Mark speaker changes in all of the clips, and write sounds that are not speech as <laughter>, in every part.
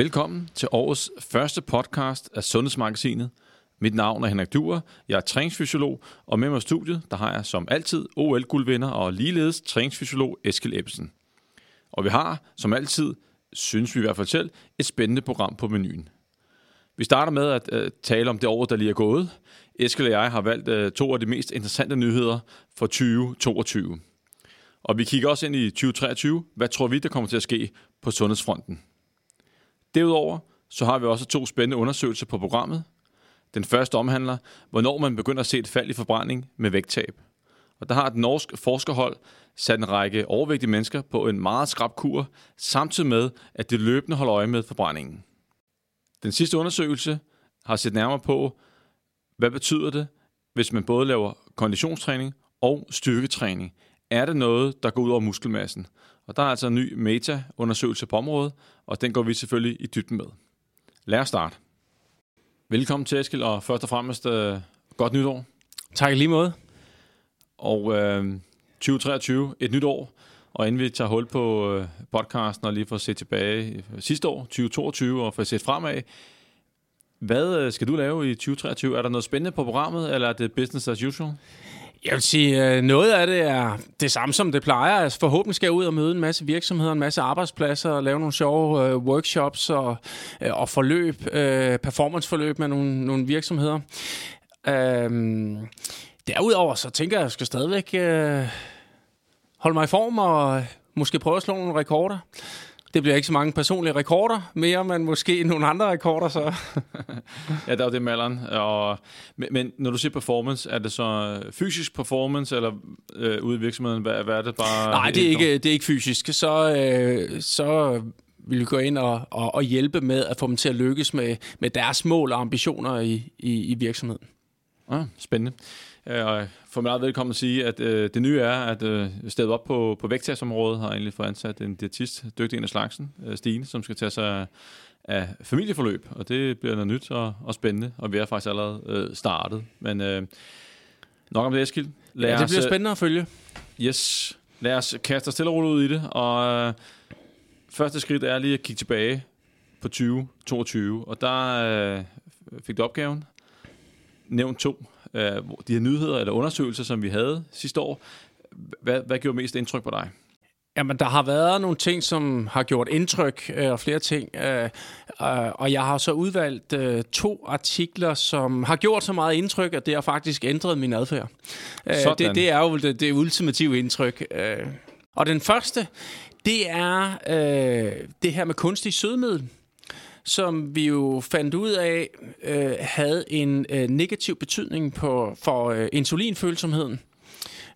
Speaker 1: Velkommen til årets første podcast af Sundhedsmagasinet. Mit navn er Henrik Duer, jeg er træningsfysiolog, og med mig i studiet, der har jeg som altid OL-guldvinder og ligeledes træningsfysiolog Eskil Ebbesen. Og vi har, som altid, synes vi i hvert fald selv, et spændende program på menuen. Vi starter med at øh, tale om det år, der lige er gået. Eskil og jeg har valgt øh, to af de mest interessante nyheder for 2022. Og vi kigger også ind i 2023. Hvad tror vi, der kommer til at ske på sundhedsfronten? Derudover så har vi også to spændende undersøgelser på programmet. Den første omhandler, hvornår man begynder at se et fald i forbrænding med vægttab. Og der har et norsk forskerhold sat en række overvægtige mennesker på en meget skrab kur, samtidig med, at de løbende holder øje med forbrændingen. Den sidste undersøgelse har set nærmere på, hvad betyder det, hvis man både laver konditionstræning og styrketræning. Er det noget, der går ud over muskelmassen? Og der er altså en ny meta-undersøgelse på området, og den går vi selvfølgelig i dybden med. Lad os starte. Velkommen til Eskild, og først og fremmest uh, godt nytår.
Speaker 2: Tak lige måde.
Speaker 1: Og uh, 2023, et nyt år, og inden vi tager hul på uh, podcasten og lige får set tilbage sidste år, 2022, og får set fremad, hvad uh, skal du lave i 2023? Er der noget spændende på programmet, eller er det business as usual?
Speaker 2: Jeg vil sige, øh, noget af det er det samme, som det plejer. Altså, forhåbentlig skal jeg ud og møde en masse virksomheder, en masse arbejdspladser, og lave nogle sjove øh, workshops og, øh, og forløb, øh, performanceforløb med nogle, nogle virksomheder. Øh, derudover så tænker jeg, at jeg skal stadigvæk øh, holde mig i form og øh, måske prøve at slå nogle rekorder. Det bliver ikke så mange personlige rekorder mere, men måske nogle andre rekorder så. <laughs>
Speaker 1: ja, der er jo det med alderen. Og, men, men når du siger performance, er det så fysisk performance, eller øh, ude i virksomheden, hvad, hvad er det bare?
Speaker 2: Nej, det er, ikke, det er ikke fysisk. Så, øh, så vil vi gå ind og, og, og hjælpe med at få dem til at lykkes med, med deres mål og ambitioner i, i, i virksomheden.
Speaker 1: Ah, spændende. Øh, og for mig velkommen at sige, at øh, det nye er, at øh, stedet op på, på vægttabsområdet har egentlig fået ansat en diætist, dygtig en af slagsen, øh, Stine, som skal tage sig af familieforløb, og det bliver noget nyt og, og spændende, og vi er faktisk allerede øh, startet. Men øh, nok om det, Eskild.
Speaker 2: Lad ja, det bliver os, spændende at følge.
Speaker 1: Yes. Lad os kaste os stille og roligt ud i det, og øh, første skridt er lige at kigge tilbage på 2022, og der øh, fik du opgaven, nævnt to øh, de her nyheder eller undersøgelser, som vi havde sidste år. Hvad, hvad gjorde mest indtryk på dig?
Speaker 2: Jamen, der har været nogle ting, som har gjort indtryk, øh, og flere ting. Øh, øh, og jeg har så udvalgt øh, to artikler, som har gjort så meget indtryk, at det har faktisk ændret min adfærd. Øh, det, det er jo det, det ultimative indtryk. Øh. Og den første, det er øh, det her med kunstig sødmiddel som vi jo fandt ud af øh, havde en øh, negativ betydning på, for øh, insulinfølsomheden.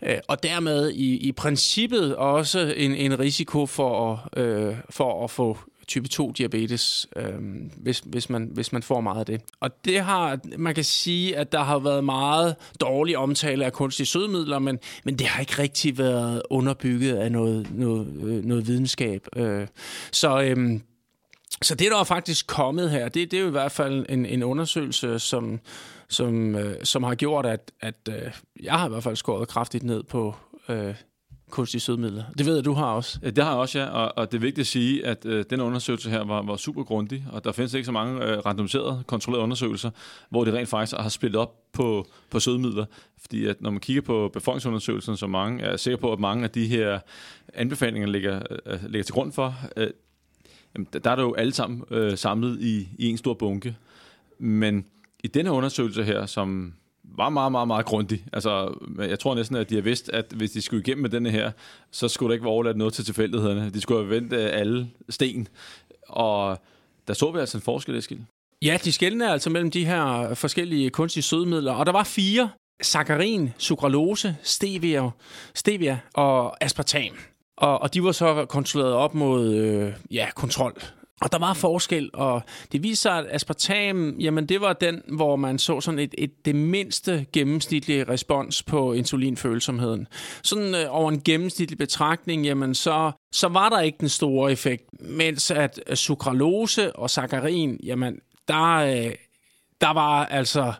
Speaker 2: Øh, og dermed i, i princippet også en, en risiko for, øh, for at få type 2 diabetes, øh, hvis, hvis, man, hvis man får meget af det. Og det har, man kan sige, at der har været meget dårlig omtale af kunstige sødemidler, men, men det har ikke rigtig været underbygget af noget, noget, øh, noget videnskab. Øh, så øh, så det, der er faktisk kommet her, det, det er jo i hvert fald en, en undersøgelse, som, som, øh, som har gjort, at, at øh, jeg har i hvert fald skåret kraftigt ned på øh, kunstige sødemidler. Det ved jeg, du har også.
Speaker 1: Det har jeg også, ja. Og, og det er vigtigt at sige, at øh, den undersøgelse her var, var super grundig, og der findes ikke så mange øh, randomiserede, kontrollerede undersøgelser, hvor det rent faktisk har splittet op på, på sødmidler. Fordi at når man kigger på befolkningsundersøgelsen, så mange er sikker på, at mange af de her anbefalinger ligger, øh, ligger til grund for, øh, jamen, der er det jo alle sammen øh, samlet i, i en stor bunke. Men i denne undersøgelse her, som var meget, meget, meget grundig. Altså, jeg tror næsten, at de har vidst, at hvis de skulle igennem med denne her, så skulle der ikke være overladt noget til tilfældighederne. De skulle have vendt øh, alle sten. Og der så vi altså en forskel, Eskild.
Speaker 2: Ja, de skældner altså mellem de her forskellige kunstige sødemidler. Og der var fire. Saccharin, sucralose, stevia, stevia og aspartam. Og, og de var så kontrolleret op mod øh, ja, kontrol. Og der var forskel, og det viser sig, at aspartam, jamen det var den, hvor man så sådan et, et det mindste gennemsnitlige respons på insulinfølsomheden. Sådan øh, over en gennemsnitlig betragtning, jamen så, så var der ikke den store effekt. Mens at øh, sukralose og saccharin, jamen der, øh, der var altså,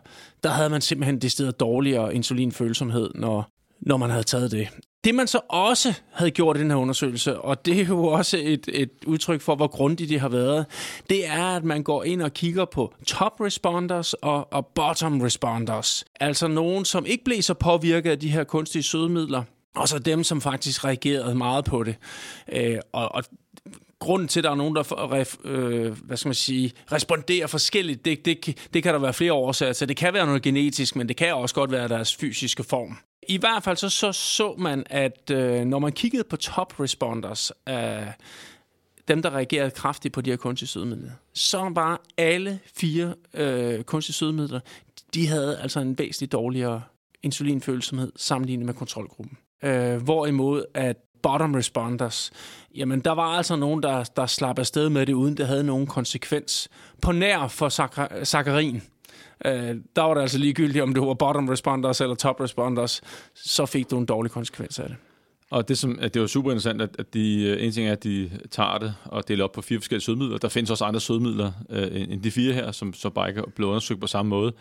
Speaker 2: der havde man simpelthen det sted dårligere insulinfølsomhed, når, når man havde taget det. Det man så også havde gjort i den her undersøgelse, og det er jo også et, et udtryk for, hvor grundigt det har været, det er, at man går ind og kigger på top responders og, og bottom responders. Altså nogen, som ikke blev så påvirket af de her kunstige sødemidler, og så dem, som faktisk reagerede meget på det. Øh, og, og grunden til, at der er nogen, der øh, hvad skal man sige, responderer forskelligt, det, det, det kan der være flere årsager til. Det kan være noget genetisk, men det kan også godt være deres fysiske form. I hvert fald så så, så man, at øh, når man kiggede på top responders, øh, dem, der reagerede kraftigt på de her kunstige sødemidler, så var alle fire øh, kunstige sødemidler, de havde altså en væsentligt dårligere insulinfølsomhed sammenlignet med kontrolgruppen. Øh, hvorimod at bottom responders, jamen der var altså nogen, der, der slap afsted med det, uden det havde nogen konsekvens. På nær for sakarin. Øh, der var det altså ligegyldigt, om du var bottom responders eller top responders, så fik du en dårlig konsekvens af det.
Speaker 1: Og det, som, at det var super interessant, at, at de, øh, en ting er, at de tager det og deler op på fire forskellige sødmidler. Der findes også andre sødmidler øh, end de fire her, som så bare ikke er blevet undersøgt på samme måde.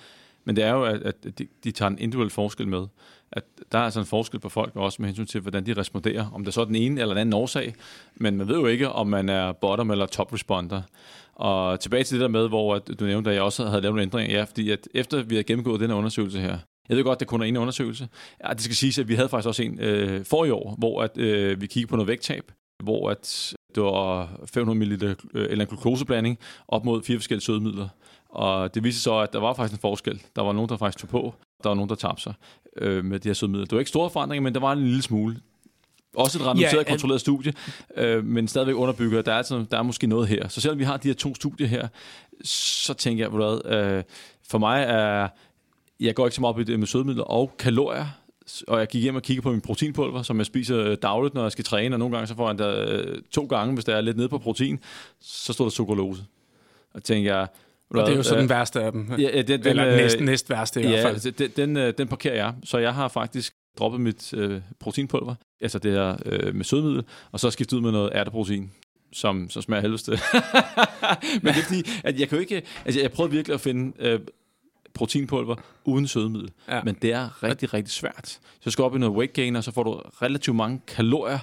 Speaker 1: Men det er jo, at, at de, de tager en individuel forskel med. At der er altså en forskel på folk, også med hensyn til, hvordan de responderer. Om det er så den ene eller den anden årsag. Men man ved jo ikke, om man er bottom eller top responder. Og tilbage til det der med, hvor du nævnte, at jeg også havde lavet en ændring. Ja, fordi at efter vi har gennemgået den her undersøgelse her, jeg ved godt, det kun er en undersøgelse. Ja, det skal siges, at vi havde faktisk også en øh, for i år, hvor at, øh, vi kiggede på noget vægttab, hvor at det var 500 ml øh, eller en glukoseblanding op mod fire forskellige sødemidler. Og det viste så, at der var faktisk en forskel. Der var nogen, der faktisk tog på. Der var nogen, der tabte sig øh, med de her sødemidler. Det var ikke store forandringer, men der var en lille smule. Også et randomiseret ja, kontrolleret studie, øh, men stadigvæk underbygger, at der er, altså, der er måske noget her. Så selvom vi har de her to studier her, så tænker jeg, hvad, øh, for mig er, jeg går ikke så meget op i det med sødemidler og kalorier, og jeg gik hjem og kiggede på min proteinpulver, som jeg spiser dagligt, når jeg skal træne, og nogle gange så får jeg der øh, to gange, hvis der er lidt nede på protein, så står der sukralose. Og tænker jeg,
Speaker 2: og det er jo så den værste af dem. Ja, den, den, Eller den næst, næst værste i
Speaker 1: ja,
Speaker 2: hvert fald. Altså,
Speaker 1: den, den, øh, den parkerer jeg. Så jeg har faktisk droppet mit øh, proteinpulver, altså det her øh, med sødmiddel, og så skiftet ud med noget ærteprotein som, som smager helveste. <laughs> Men det er fordi, at jeg kan jo ikke... Altså, jeg prøvede virkelig at finde øh, proteinpulver uden sødemiddel. Ja. Men det er rigtig, rigtig svært. Så skal op i noget weight gain, og så får du relativt mange kalorier.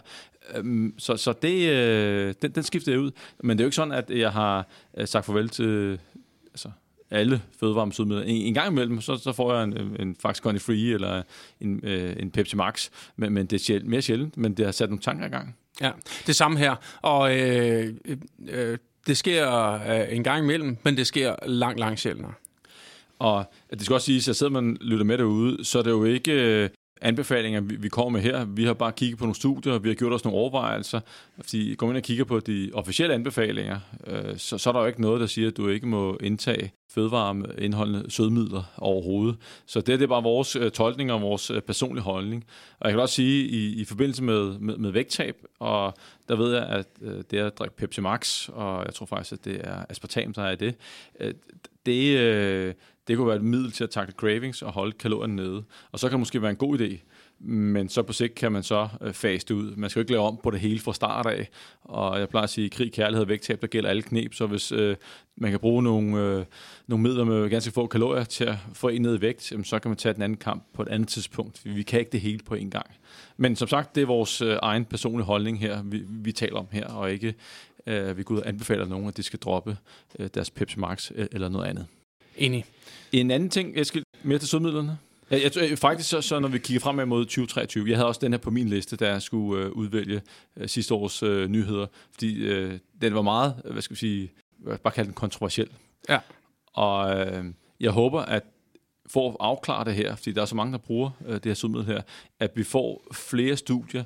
Speaker 1: Øhm, så, så det, øh, den, den skifter jeg ud. Men det er jo ikke sådan, at jeg har øh, sagt farvel til altså, alle fødevaremsødemidler. En, en gang imellem, så, så får jeg en, en Fax Conny Free eller en, øh, en Pepsi Max, men, men det er sjældent, mere sjældent, men det har sat nogle tanker i gang.
Speaker 2: Ja, det samme her. Og øh, øh, det sker øh, en gang imellem, men det sker langt, langt sjældnere.
Speaker 1: Og det skal også siges, at sidder man lytter med derude, så er det jo ikke øh, anbefalinger, vi, kommer med her. Vi har bare kigget på nogle studier, vi har gjort os nogle overvejelser. Fordi går man ind og kigger på de officielle anbefalinger, øh, så, så er der jo ikke noget, der siger, at du ikke må indtage fødevareindholdende sødmidler overhovedet. Så det, det er bare vores øh, tolkning og vores øh, personlige holdning. Og jeg kan også sige, i, i forbindelse med, med, med vægttab, og der ved jeg, at øh, det er at drikke Pepsi Max, og jeg tror faktisk, at det er aspartam, der er det. Øh, det, øh, det kunne være et middel til at takle cravings og holde kalorierne nede. Og så kan det måske være en god idé, men så på sigt kan man så øh, faste ud. Man skal jo ikke lave om på det hele fra start af, og jeg plejer at sige, krig, kærlighed og vægttab, der gælder alle knep, så hvis øh, man kan bruge nogle, øh, nogle midler med ganske få kalorier til at få en ned i vægt, jamen, så kan man tage den anden kamp på et andet tidspunkt. Vi kan ikke det hele på en gang. Men som sagt, det er vores øh, egen personlige holdning her, vi, vi taler om her, og ikke øh, vi går ud og anbefaler nogen, at de skal droppe øh, deres Pepsi Max øh, eller noget andet.
Speaker 2: Enig.
Speaker 1: En anden ting, jeg skal mere til sødmidlerne. Jeg, jeg, jeg, faktisk så, så, når vi kigger frem mod 2023, jeg havde også den her på min liste, jeg skulle øh, udvælge øh, sidste års øh, nyheder, fordi øh, den var meget, hvad skal vi sige, bare kalde den kontroversiel.
Speaker 2: Ja.
Speaker 1: Og øh, jeg håber, at for at afklare det her, fordi der er så mange, der bruger øh, det her sødmiddel her, at vi får flere studier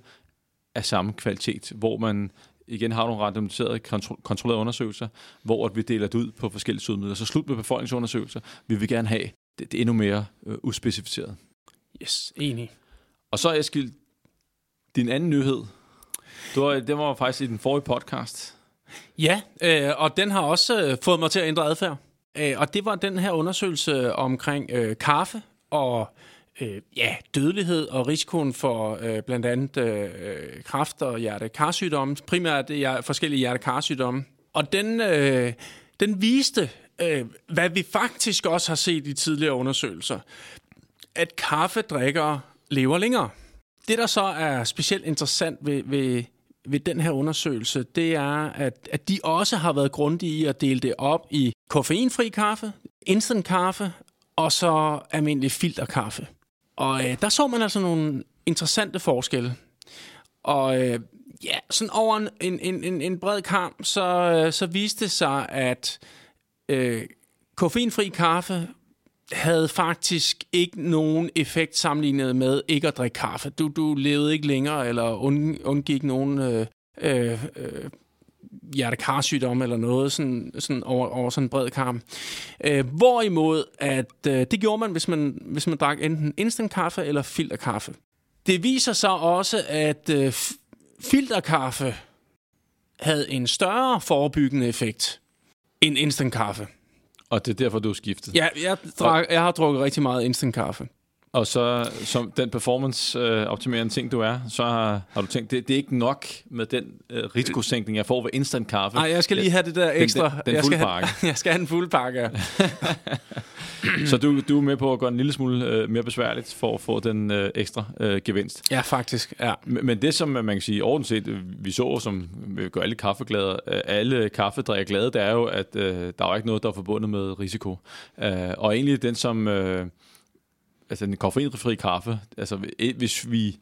Speaker 1: af samme kvalitet, hvor man igen har nogle randomiserede, kontrollerede undersøgelser, hvor vi deler det ud på forskellige sødmidler. Så slut med befolkningsundersøgelser. Vi vil gerne have det, det er endnu mere øh, uspecificeret.
Speaker 2: Yes, enig.
Speaker 1: Og så Eskild, din anden nyhed. Du var, det var faktisk i den forrige podcast.
Speaker 2: Ja, øh, og den har også øh, fået mig til at ændre adfærd. Øh, og det var den her undersøgelse omkring øh, kaffe og øh, ja, dødelighed og risikoen for øh, blandt andet øh, kræft og hjertekarsygdomme, primært ja, forskellige hjertekarsygdomme. Og den, øh, den viste, øh, hvad vi faktisk også har set i tidligere undersøgelser, at kaffedrikkere lever længere. det, der så er specielt interessant ved, ved, ved den her undersøgelse, det er, at, at de også har været grundige i at dele det op i koffeinfri kaffe, instant kaffe og så almindelig filterkaffe. Og øh, der så man altså nogle interessante forskelle. Og øh, ja, sådan over en, en, en, en bred kamp, så, øh, så viste det sig, at øh, koffeinfri kaffe havde faktisk ikke nogen effekt sammenlignet med ikke at drikke kaffe. Du, du levede ikke længere, eller und, undgik nogen øh, øh, øh hjertekarsygdom eller noget sådan, sådan over, over sådan en bred karm. Øh, hvorimod, at øh, det gjorde man, hvis man, hvis man drak enten instant kaffe eller filterkaffe. Det viser sig også, at øh, filterkaffe havde en større forebyggende effekt end instant kaffe.
Speaker 1: Og det er derfor, du er skiftet?
Speaker 2: Ja, jeg, drak, jeg har drukket rigtig meget instant kaffe.
Speaker 1: Og så som den performance-optimerende ting, du er, så har, har du tænkt, det, det er ikke nok med den uh, risikosænkning, jeg får ved instant kaffe.
Speaker 2: Nej, jeg skal lige have det der ekstra.
Speaker 1: Den, den, den jeg,
Speaker 2: skal
Speaker 1: pakke.
Speaker 2: have, <laughs> jeg skal have en fuld pakke, <laughs>
Speaker 1: så du, du er med på at gøre en lille smule uh, mere besværligt for at få den uh, ekstra uh, gevinst.
Speaker 2: Ja, faktisk, ja.
Speaker 1: Men, men det, som man kan sige ordentligt set, vi så, som vi gør alle kaffeglade, uh, alle kaffedrikker glade, det er jo, at uh, der er ikke noget, der er forbundet med risiko. Uh, og egentlig den, som... Uh, altså den koffeinfri kaffe, altså hvis vi,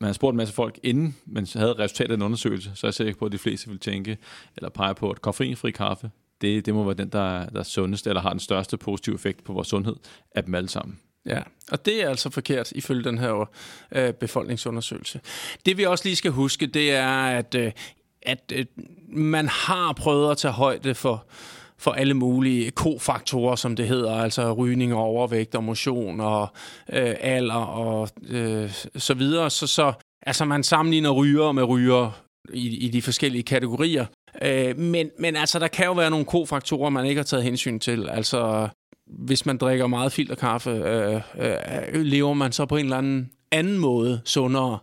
Speaker 1: man har spurgt en masse folk, inden man havde resultatet af en undersøgelse, så er jeg sikker på, at de fleste vil tænke, eller pege på, at koffeinfri kaffe, det, det må være den, der, der er sundest, eller har den største positive effekt på vores sundhed af dem alle sammen.
Speaker 2: Ja, og det er altså forkert ifølge den her øh, befolkningsundersøgelse. Det vi også lige skal huske, det er, at, øh, at øh, man har prøvet at tage højde for, for alle mulige kofaktorer, som det hedder, altså rygning og overvægt og motion og øh, alder og øh, så videre. Så, så altså man sammenligner ryger med ryger i, i de forskellige kategorier. Øh, men, men altså, der kan jo være nogle kofaktorer, man ikke har taget hensyn til. Altså, hvis man drikker meget filterkaffe, øh, øh, lever man så på en eller anden anden måde sundere,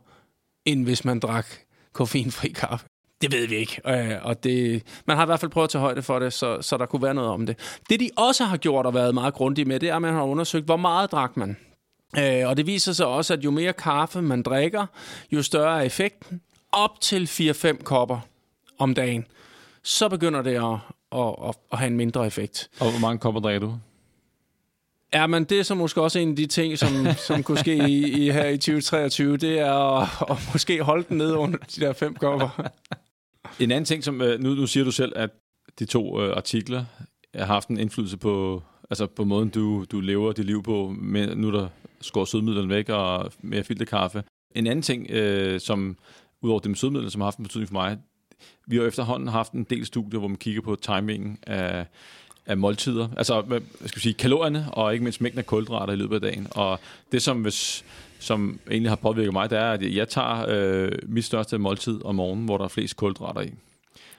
Speaker 2: end hvis man drak koffeinfri kaffe. Det ved vi ikke, øh, og det, man har i hvert fald prøvet at tage højde for det, så, så der kunne være noget om det. Det de også har gjort og været meget grundige med, det er, at man har undersøgt, hvor meget drak man. Øh, og det viser sig også, at jo mere kaffe man drikker, jo større er effekten. Op til 4-5 kopper om dagen, så begynder det at, at, at, at have en mindre effekt.
Speaker 1: Og hvor mange kopper drikker du?
Speaker 2: Ja, men det er så måske også en af de ting, som, som kunne ske i, i her i 2023, det er at, at måske holde den ned under de der fem kopper.
Speaker 1: En anden ting, som øh, nu, nu siger du selv, at de to øh, artikler har haft en indflydelse på, altså på måden, du, du lever dit liv på. Med, nu der skår sødmidlerne væk og mere filterkaffe. En anden ting, øh, som udover det med sødmidler, som har haft en betydning for mig, vi har efterhånden haft en del studier, hvor man kigger på timingen af, af måltider. Altså, hvad skal vi sige, kalorierne, og ikke mindst mængden af kulhydrater i løbet af dagen. Og det, som, hvis, som egentlig har påvirket mig, det er, at jeg tager øh, mit største måltid om morgenen, hvor der er flest kulhydrater i.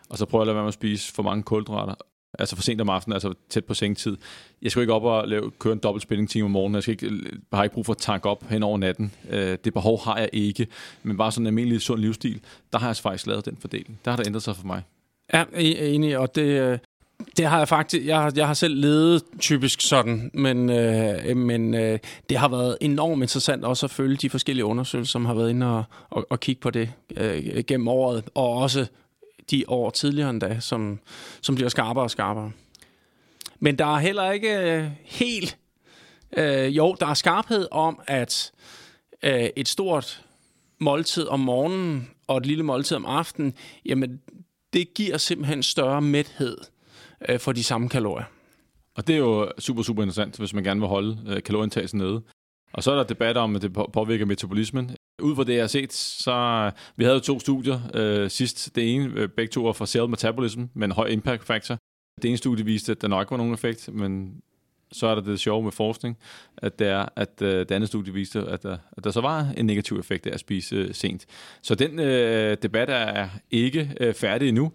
Speaker 1: Og så prøver jeg at lade være med at spise for mange kulhydrater. Altså for sent om aftenen, altså tæt på sengetid. Jeg skal ikke op og lave, køre en dobbelt spilling time om morgenen. Jeg, skal ikke, har ikke brug for at tanke op hen over natten. Øh, det behov har jeg ikke. Men bare sådan en almindelig sund livsstil, der har jeg faktisk lavet den fordeling. Der har der ændret sig for mig.
Speaker 2: Ja, e- enig, og det, øh, det har jeg faktisk. Jeg har, jeg har selv levet typisk sådan, men, øh, men øh, det har været enormt interessant også at følge de forskellige undersøgelser, som har været inde og, og, og kigge på det øh, gennem året, og også de år tidligere endda, som, som bliver skarpere og skarpere. Men der er heller ikke øh, helt... Øh, jo, der er skarphed om, at øh, et stort måltid om morgenen og et lille måltid om aftenen, jamen det giver simpelthen større mæthed øh, for de samme kalorier.
Speaker 1: Og det er jo super, super interessant, hvis man gerne vil holde øh, kalorieindtagelsen nede. Og så er der debat om, at det påvirker metabolismen. Ud fra det, jeg har set, så vi havde jo to studier øh, sidst. Det ene, øh, begge to var fra Cell Metabolism, med en høj impact factor. Det ene studie viste, at der nok var nogen effekt, men så er der det sjove med forskning, at det er, at øh, det andet studie viste, at der, at der så var en negativ effekt af at spise øh, sent. Så den øh, debat er ikke øh, færdig endnu.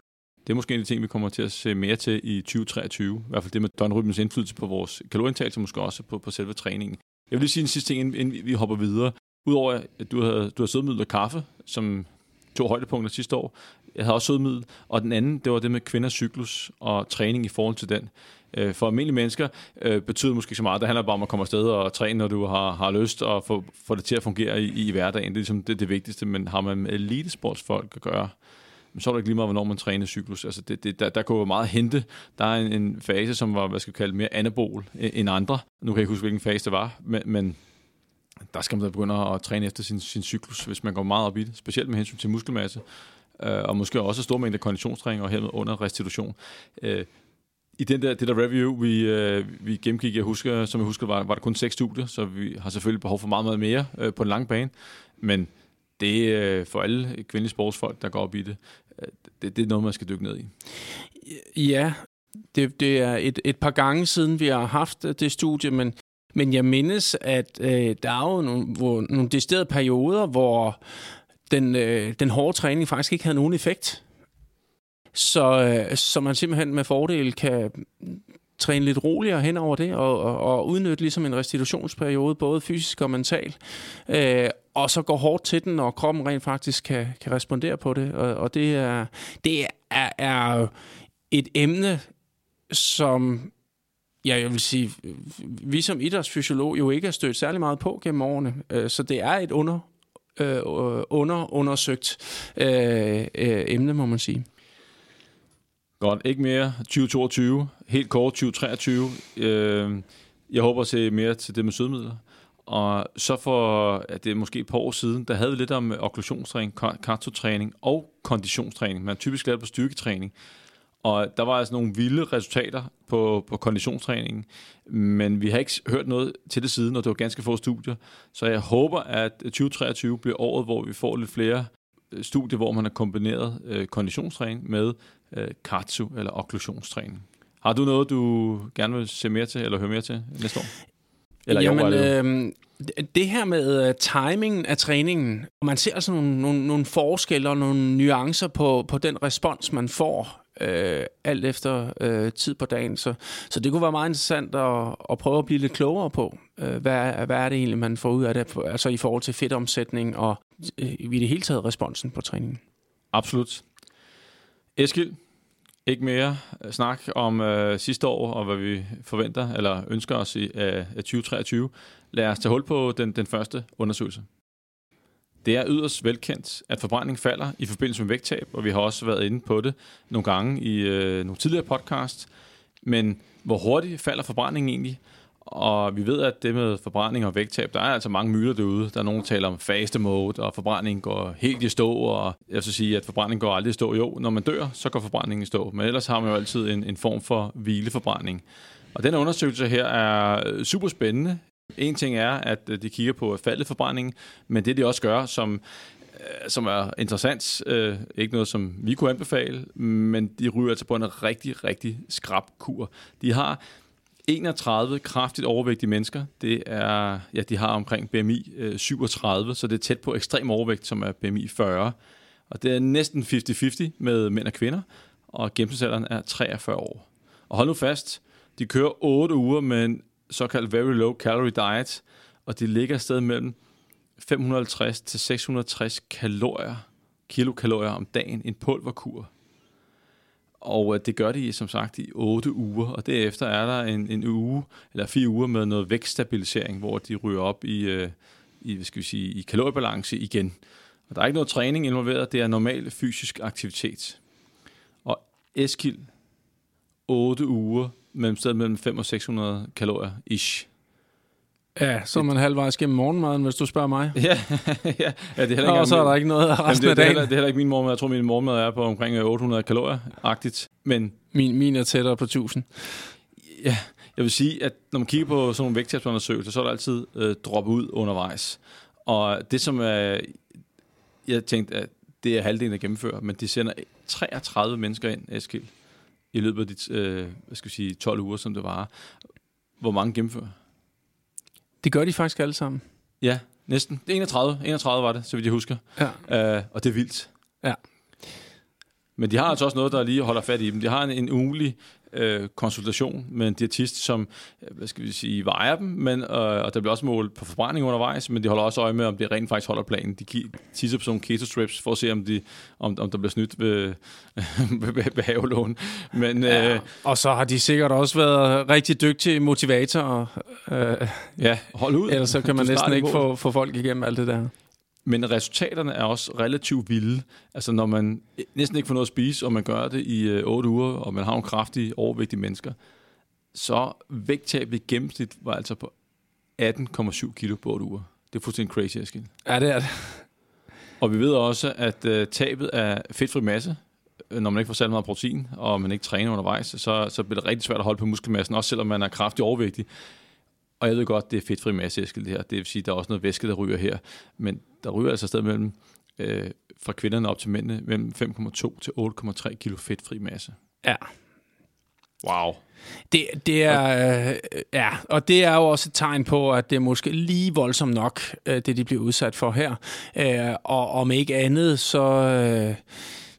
Speaker 1: Det er måske en af de ting, vi kommer til at se mere til i 2023. I hvert fald det med døgnrytmens indflydelse på vores kalorieindtagelse, måske også på, på selve træningen. Jeg vil lige sige en sidste ting, inden, vi hopper videre. Udover at du har, du har sødmiddel og kaffe, som to højdepunkter sidste år. Jeg havde også sødmiddel. Og den anden, det var det med kvinders cyklus og træning i forhold til den. Øh, for almindelige mennesker øh, betyder måske ikke så meget. Det handler bare om at komme afsted og træne, når du har, har lyst, og få, få det til at fungere i, i hverdagen. Det er ligesom det, det vigtigste. Men har man med elitesportsfolk at gøre, så er det ikke lige meget, hvornår man træner cyklus. Altså det, det, der, der kunne være meget hente. Der er en, en fase, som var, hvad skal kalde, mere anabol end andre. Nu kan jeg ikke huske, hvilken fase det var, men, men der skal man da begynde at træne efter sin, sin cyklus, hvis man går meget op i det. Specielt med hensyn til muskelmasse, øh, og måske også stor mængde konditionstræning og hermed under restitution. Øh, i den der, det der review, vi, øh, vi gennemgik, jeg husker, som jeg husker, var, var der kun seks studier, så vi har selvfølgelig behov for meget, meget mere øh, på en lang bane. Men det er øh, for alle kvindelige sportsfolk, der går op i det, øh, det, det er noget, man skal dykke ned i.
Speaker 2: Ja, det, det er et, et par gange siden, vi har haft øh, det studie, men, men jeg mindes, at øh, der er jo nogle, hvor, nogle deciderede perioder, hvor den, øh, den hårde træning faktisk ikke havde nogen effekt. Så, øh, så man simpelthen med fordel kan træne lidt roligere hen over det, og, og, og udnytte ligesom en restitutionsperiode, både fysisk og mental, øh, og så gå hårdt til den, og kroppen rent faktisk kan, kan respondere på det. Og, og det, er, det er, er et emne, som ja, jeg vil sige, vi som idrætsfysiolog jo ikke har stødt særlig meget på gennem årene, øh, så det er et under, øh, under undersøgt øh, øh, emne, må man sige.
Speaker 1: Godt, ikke mere 2022, helt kort 2023. Øh, jeg håber at se mere til det med sødmidler. Og så for, at det er måske et par år siden, der havde vi lidt om øh, okklusionstræning, kartotræning og konditionstræning. Man typisk lavet på styrketræning. Og der var altså nogle vilde resultater på, på konditionstræningen, men vi har ikke hørt noget til det siden, og det var ganske få studier. Så jeg håber, at øh, 2023 bliver året, hvor vi får lidt flere øh, studier, hvor man har kombineret øh, konditionstræning med øh, katsu eller okklusionstræning. Har du noget, du gerne vil se mere til, eller høre mere til næste år?
Speaker 2: Eller Jamen, år, det, øh, det her med uh, timingen af træningen, og man ser altså nogle, nogle, nogle forskelle og nogle nuancer på, på den respons, man får, øh, alt efter øh, tid på dagen. Så, så det kunne være meget interessant at, at prøve at blive lidt klogere på, øh, hvad, hvad er det egentlig, man får ud af det, altså i forhold til fedtomsætning og øh, i det hele taget responsen på træningen.
Speaker 1: Absolut. Eskild, ikke mere snak om øh, sidste år og hvad vi forventer eller ønsker os i øh, 2023. Lad os tage hul på den, den første undersøgelse. Det er yderst velkendt, at forbrænding falder i forbindelse med vægttab, og vi har også været inde på det nogle gange i øh, nogle tidligere podcast. Men hvor hurtigt falder forbrændingen egentlig? Og vi ved, at det med forbrænding og vægttab, der er altså mange myter derude. Der er nogen, der taler om faste mode, og forbrænding går helt i stå, og jeg skal sige, at forbrænding går aldrig i stå. Jo, når man dør, så går forbrændingen i stå. Men ellers har man jo altid en, en form for hvileforbrænding. Og den undersøgelse her er super spændende. En ting er, at øh, de kigger på faldet forbrænding, men det de også gør, som øh, som er interessant. Øh, ikke noget, som vi kunne anbefale, men de ryger altså på en rigtig, rigtig skrab kur. De har 31 kraftigt overvægtige mennesker. Det er, ja, de har omkring BMI øh, 37, så det er tæt på ekstrem overvægt, som er BMI 40. Og det er næsten 50-50 med mænd og kvinder, og gennemsnitsalderen er 43 år. Og hold nu fast, de kører 8 uger med en såkaldt very low calorie diet, og de ligger et sted mellem 550 til 660 kalorier, kilokalorier om dagen, en pulverkur. Og øh, det gør de som sagt i 8 uger, og derefter er der en, en uge eller fire uger med noget vækststabilisering, hvor de ryger op i, øh, i, hvad skal vi sige, i kaloriebalance igen. Og der er ikke noget træning involveret, det er normal fysisk aktivitet. Og Eskild, 8 uger, mellem sted mellem 500 og 600 kalorier ish.
Speaker 2: Ja, så er man halvvejs gennem morgenmaden, hvis du spørger mig. <laughs>
Speaker 1: ja, ja, ja, det er heller ikke
Speaker 2: og så er der ikke noget resten
Speaker 1: det,
Speaker 2: af dagen.
Speaker 1: Det er, heller, det er heller ikke min morgenmad. Jeg tror, min morgenmad er på omkring 800 øh, kalorier-agtigt. Men
Speaker 2: min, min er tættere på 1000.
Speaker 1: Ja, jeg vil sige, at når man kigger på sådan nogle vægttabsundersøgelser, så er der altid øh, droppet ud undervejs. Og det, som er, jeg tænkte, at det er halvdelen, der gennemfører, men de sender 33 mennesker ind, Eskild, i løbet af de øh, hvad skal jeg sige, 12 uger, som det var. Hvor mange gennemfører?
Speaker 2: Det gør de faktisk alle sammen.
Speaker 1: Ja, næsten. 31, 31 var det, så vidt jeg husker. Ja. Uh, og det er vildt.
Speaker 2: Ja.
Speaker 1: Men de har altså også noget, der lige holder fat i dem. De har en, en ugelig øh, konsultation med en diætist, som øh, hvad skal vi sige, vejer dem, men, øh, og der bliver også målt på forbrænding undervejs, men de holder også øje med, om det rent faktisk holder planen. De tisser på sådan nogle keto strips for at se, om, de, om, om der bliver snydt ved, <laughs> ved, ved havelån. Men,
Speaker 2: ja, øh, og så har de sikkert også været rigtig dygtige motivatorer. Øh,
Speaker 1: ja, hold ud.
Speaker 2: Ellers så kan man næsten ikke få, få folk igennem alt det der.
Speaker 1: Men resultaterne er også relativt vilde. Altså når man næsten ikke får noget at spise, og man gør det i øh, 8 uger, og man har nogle kraftige, overvægtige mennesker, så vægttabet i gennemsnit var altså på 18,7 kilo på 8 uger. Det er fuldstændig crazy, Eskild.
Speaker 2: Ja, det er det.
Speaker 1: Og vi ved også, at øh, tabet af fedtfri masse, øh, når man ikke får særlig meget protein, og man ikke træner undervejs, så, så bliver det rigtig svært at holde på muskelmassen, også selvom man er kraftig overvægtig. Og jeg ved godt, det er fedtfri masse, Eskild, det her. Det vil sige, der er også noget væske, der ryger her. Men der ryger altså sted mellem, øh, fra kvinderne op til mændene, mellem 5,2 til 8,3 kilo fedtfri masse.
Speaker 2: Ja.
Speaker 1: Wow.
Speaker 2: Det, det er, øh, ja, og det er jo også et tegn på, at det er måske lige voldsomt nok, øh, det de bliver udsat for her. Øh, og om ikke andet, så, øh,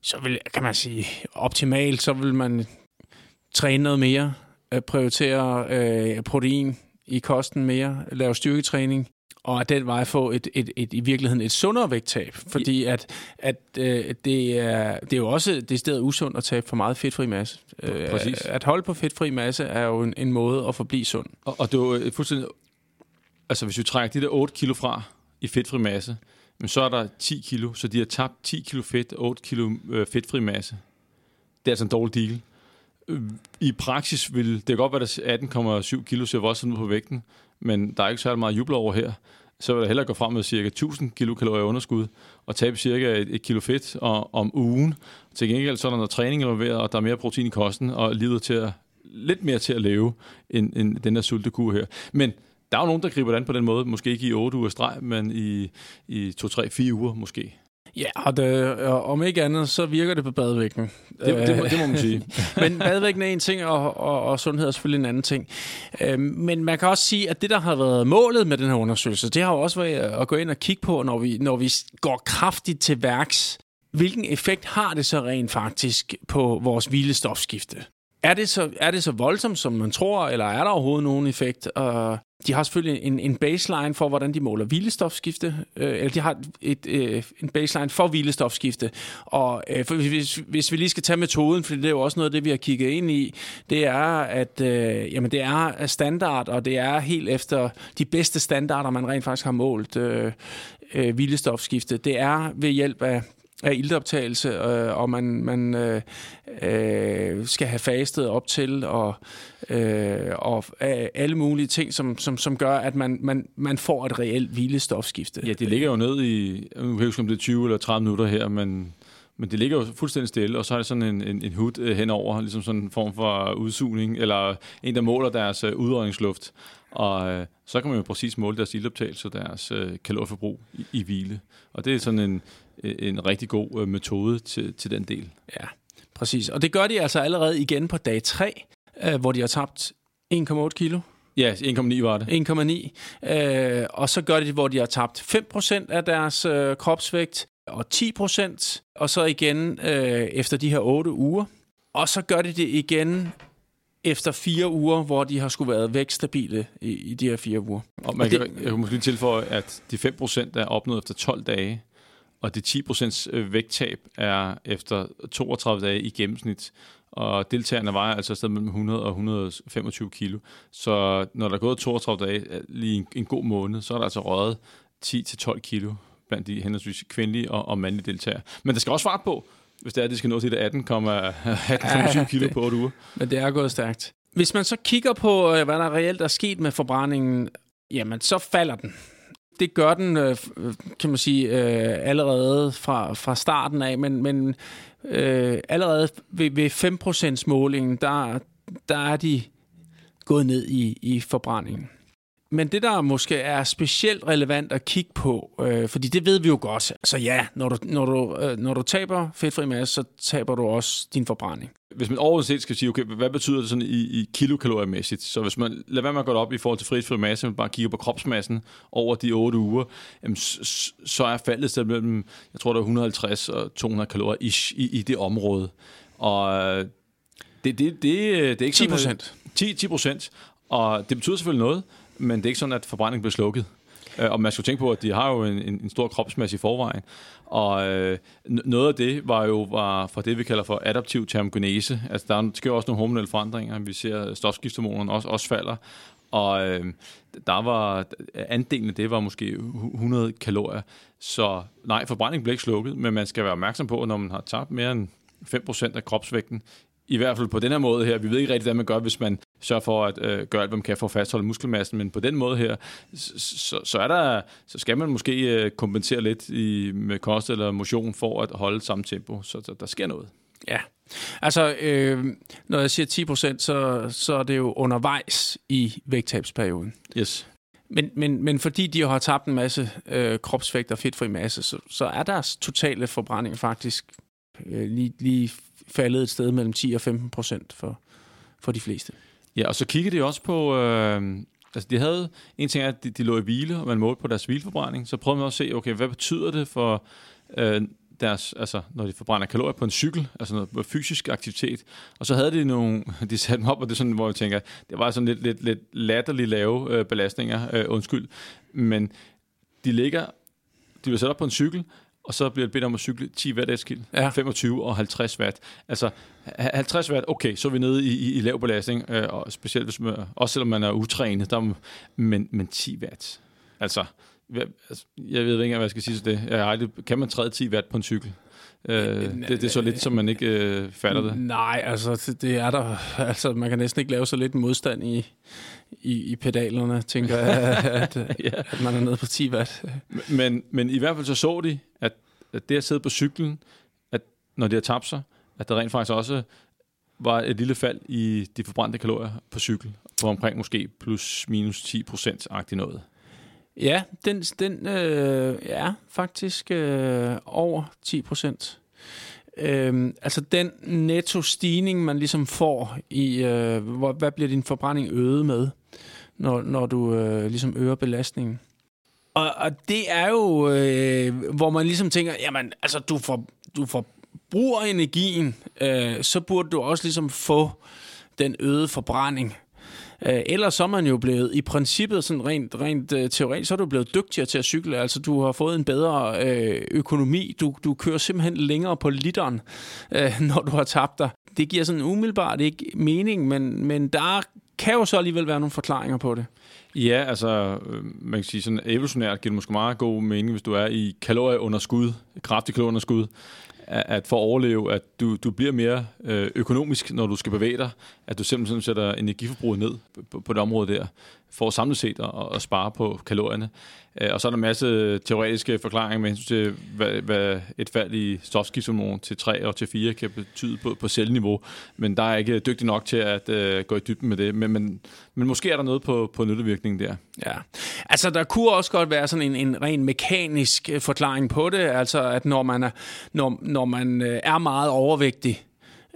Speaker 2: så vil, kan man sige, optimalt, så vil man træne noget mere, øh, prioritere øh, protein i kosten mere, lave styrketræning, og at den vej få et, et, et, i virkeligheden et sundere vægttab. Fordi at, at øh, det, er, det er jo også det stedet usundt at tabe for meget fedtfri masse.
Speaker 1: Øh, Præcis.
Speaker 2: At holde på fedtfri masse er jo en, en måde at forblive sund.
Speaker 1: Og, og det er jo fuldstændig... Altså hvis vi trækker de der 8 kilo fra i fedtfri masse, men så er der 10 kilo, så de har tabt 10 kilo fedt og 8 kilo øh, fedtfri masse. Det er altså en dårlig deal. I praksis vil det godt være, at 18,7 kilo ser voldsomt ud på vægten, men der er ikke særlig meget jubel over her. Så vil jeg hellere gå frem med cirka 1000 kilokalorier underskud og tabe cirka et, et kilo fedt og, om ugen. Til gengæld så er der noget træning involveret, og der er mere protein i kosten, og livet til at, lidt mere til at leve, end, end den der sultekur her. Men der er jo nogen, der griber det an på den måde. Måske ikke i 8 uger streg, men i, i 2, 3, 4 uger måske.
Speaker 2: Ja, og, det, og om ikke andet, så virker det på badevægten.
Speaker 1: Det, det, må, det må man sige. <laughs>
Speaker 2: men badevægten er en ting, og, og, og sundhed er selvfølgelig en anden ting. Øh, men man kan også sige, at det, der har været målet med den her undersøgelse, det har jo også været at gå ind og kigge på, når vi, når vi går kraftigt til værks. Hvilken effekt har det så rent faktisk på vores hvilestofskifte? Er det, så, er det så voldsomt, som man tror, eller er der overhovedet nogen effekt? Uh, de har selvfølgelig en, en baseline for, hvordan de måler hvilestofskifte, uh, eller de har et, uh, en baseline for hvilestofskifte. Og uh, for hvis, hvis vi lige skal tage metoden, for det er jo også noget af det, vi har kigget ind i, det er, at uh, jamen, det er standard, og det er helt efter de bedste standarder, man rent faktisk har målt uh, uh, hvilestofskifte. Det er ved hjælp af af iltoptagelse, øh, og man, man øh, øh, skal have fastet op til, og, øh, og øh, alle mulige ting, som, som, som gør, at man, man, man får et reelt hvilestofskifte.
Speaker 1: Ja, det ligger jo ned i, nu kan jeg huske, om det er 20 eller 30 minutter her, men, men det ligger jo fuldstændig stille, og så er det sådan en, en, en hud øh, henover, ligesom sådan en form for udsugning, eller en, der måler deres øh, udåndingsluft. Og øh, så kan man jo præcis måle deres ildoptagelse og deres øh, kalorieforbrug i, i hvile. Og det er sådan en, en rigtig god øh, metode til, til den del.
Speaker 2: Ja, præcis. Og det gør de altså allerede igen på dag 3, øh, hvor de har tabt 1,8 kilo.
Speaker 1: Ja, 1,9 var det.
Speaker 2: 1,9. Øh, og så gør de det, hvor de har tabt 5% af deres øh, kropsvægt, og 10%, og så igen øh, efter de her 8 uger. Og så gør de det igen efter fire uger, hvor de har skulle været vækststabile i, i de her fire uger.
Speaker 1: Og man og det, kan, jeg kan måske tilføje, at de 5% er opnået efter 12 dage, og det 10% øh, vægttab er efter 32 dage i gennemsnit. Og deltagerne vejer altså stadig mellem 100 og 125 kilo. Så når der er gået 32 dage, øh, lige en, en god måned, så er der altså røget 10-12 kilo blandt de henholdsvis kvindelige og, og mandlige deltagere. Men der skal også fart på, hvis det er, at de skal nå til det 18,25 <laughs> ja, kilo på 8 uger.
Speaker 2: Men det er gået stærkt. Hvis man så kigger på, øh, hvad der reelt er sket med forbrændingen, jamen så falder den det gør den, øh, øh, kan man sige, øh, allerede fra, fra starten af, men, men øh, allerede ved, ved 5% målingen, der, der er de gået ned i, i forbrændingen. Men det, der måske er specielt relevant at kigge på, øh, fordi det ved vi jo godt. Så ja, når du, når du, øh, når du taber fedtfri masse, så taber du også din forbrænding.
Speaker 1: Hvis man overhovedet set skal sige, okay, hvad betyder det sådan i, i kilokaloriemæssigt? Så hvis man lader være med at gå op i forhold til fedtfri masse, men bare kigger på kropsmassen over de 8 uger, jamen, så, er faldet sted mellem, jeg tror, der er 150 og 200 kalorier ish, i, i det område. Og Det, det, det, det er ikke
Speaker 2: 10
Speaker 1: sådan,
Speaker 2: procent.
Speaker 1: at- 10, 10 procent, og det betyder selvfølgelig noget, men det er ikke sådan, at forbrændingen bliver slukket. Øh, og man skal tænke på, at de har jo en, en, stor kropsmasse i forvejen. Og øh, noget af det var jo var fra det, vi kalder for adaptiv termogenese. Altså, der sker også nogle hormonelle forandringer. Vi ser at stofskiftehormonerne også, også falder. Og øh, der var, andelen af det var måske 100 kalorier. Så nej, forbrændingen blev ikke slukket, men man skal være opmærksom på, at når man har tabt mere end 5% af kropsvægten, i hvert fald på den her måde her, vi ved ikke rigtig, hvad man gør, hvis man sørger for at øh, gøre alt, hvad man kan for at fastholde muskelmassen, men på den måde her, så, så, er der, så skal man måske øh, kompensere lidt i, med kost eller motion for at holde samme tempo, så, så der sker noget.
Speaker 2: Ja. Altså, øh, når jeg siger 10 procent, så, så er det jo undervejs i vægttabsperioden.
Speaker 1: Yes.
Speaker 2: Men, men, men fordi de har tabt en masse øh, kropsvægt og fedtfri masse, så, så er deres totale forbrænding faktisk øh, lige, lige faldet et sted mellem 10 og 15 procent for, for de fleste.
Speaker 1: Ja, og så kiggede de også på... Øh, altså, de havde... En ting er, at de, de lå i hvile, og man målte på deres hvileforbrænding. Så prøvede man også at se, okay, hvad betyder det for øh, deres... Altså, når de forbrænder kalorier på en cykel, altså noget fysisk aktivitet. Og så havde de nogle... <laughs> De satte dem op, og det er sådan, hvor jeg tænker, det var sådan lidt, lidt, lidt latterligt lave øh, belastninger, øh, undskyld. Men de ligger... De bliver sat op på en cykel, og så bliver det bedt om at cykle 10 watt Eskild,
Speaker 2: Ja.
Speaker 1: 25 og 50 watt. Altså 50 watt, okay, så er vi nede i, i, i lav belastning, øh, og specielt hvis man, også selvom man er utrænet, der, men, men 10 watt, altså, altså, jeg ved ikke engang, hvad jeg skal sige til det. Jeg aldrig, kan man træde 10 watt på en cykel? Øh, det, det er så lidt, som man ikke øh, fatter det.
Speaker 2: Nej, altså det, er der. Altså, man kan næsten ikke lave så lidt modstand i, i, i pedalerne, tænker jeg, <laughs> at,
Speaker 1: Ja.
Speaker 2: at man er nede på 10 watt.
Speaker 1: Men, men i hvert fald så så de, at, at det at sidde på cyklen, at når de har tabt sig, at der rent faktisk også var et lille fald i de forbrændte kalorier på cykel, på omkring måske plus minus 10 procent-agtigt noget.
Speaker 2: Ja, den, den øh, er faktisk øh, over 10 procent. Øhm, altså den netto stigning, man ligesom får i, øh, hvor, hvad bliver din forbrænding øget med, når, når du øh, ligesom øger belastningen. Og, og det er jo, øh, hvor man ligesom tænker, jamen altså du, får, du forbruger energien, øh, så burde du også ligesom få den øgede forbrænding. Øh, ellers så er man jo blevet, i princippet sådan rent, rent øh, teoretisk, så er du blevet dygtigere til at cykle. Altså du har fået en bedre øh, økonomi. Du, du kører simpelthen længere på literen, øh, <laughs> når du har tabt dig. Det giver sådan umiddelbart ikke mening, men, men der kan jo så alligevel være nogle forklaringer på det.
Speaker 1: Ja, altså, øh, man kan sige sådan evolutionært giver det måske meget god mening, hvis du er i kalorieunderskud, kraftig kalorieunderskud, at for at overleve, at du, du bliver mere øh, økonomisk, når du skal bevæge dig, at du simpelthen sætter energiforbruget ned på, på det område der, for samlet set at, at spare på kalorierne. Øh, og så er der en masse teoretiske forklaringer med hensyn til, hvad, hvad et fald i stofskiftshormon til 3 og til 4 kan betyde på, på cellniveau. Men der er ikke dygtig nok til at øh, gå i dybden med det. Men, men, men måske er der noget på, på nyttevirkningen der.
Speaker 2: Ja, altså der kunne også godt være sådan en, en ren mekanisk øh, forklaring på det, altså at når man er, når, når man øh, er meget overvægtig,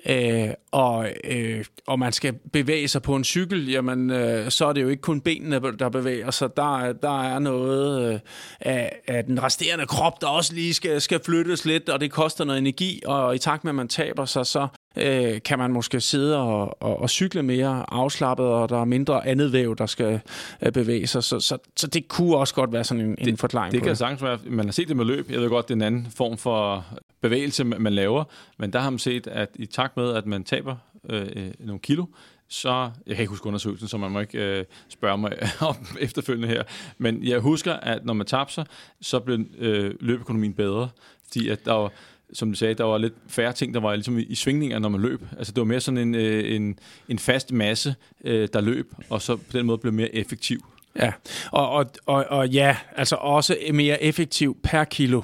Speaker 2: øh, og, øh, og man skal bevæge sig på en cykel, jamen øh, så er det jo ikke kun benene, der bevæger sig. Der, der er noget øh, af, af den resterende krop, der også lige skal, skal flyttes lidt, og det koster noget energi, og i takt med, at man taber sig, så øh, kan man måske sidde og, og, og cykle mere afslappet, og der er mindre andet væv, der skal øh, bevæge sig. Så, så, så det kunne også godt være sådan en, en forklaring
Speaker 1: Det
Speaker 2: på
Speaker 1: kan
Speaker 2: det.
Speaker 1: sagtens være, man har set det med løb. Jeg ved godt, det er en anden form for bevægelse, man man laver. Men der har man set, at i takt med, at man taber øh, øh, nogle kilo, så, jeg kan ikke huske undersøgelsen, så man må ikke øh, spørge mig <laughs> om efterfølgende her, men jeg husker, at når man tabte sig, så blev øh, løbeøkonomien bedre, fordi at der var, som du sagde, der var lidt færre ting, der var ligesom i, i svingninger, når man løb. Altså det var mere sådan en, øh, en, en fast masse, øh, der løb, og så på den måde blev mere effektiv.
Speaker 2: Ja, og, og, og, og ja, altså også mere effektiv per kilo.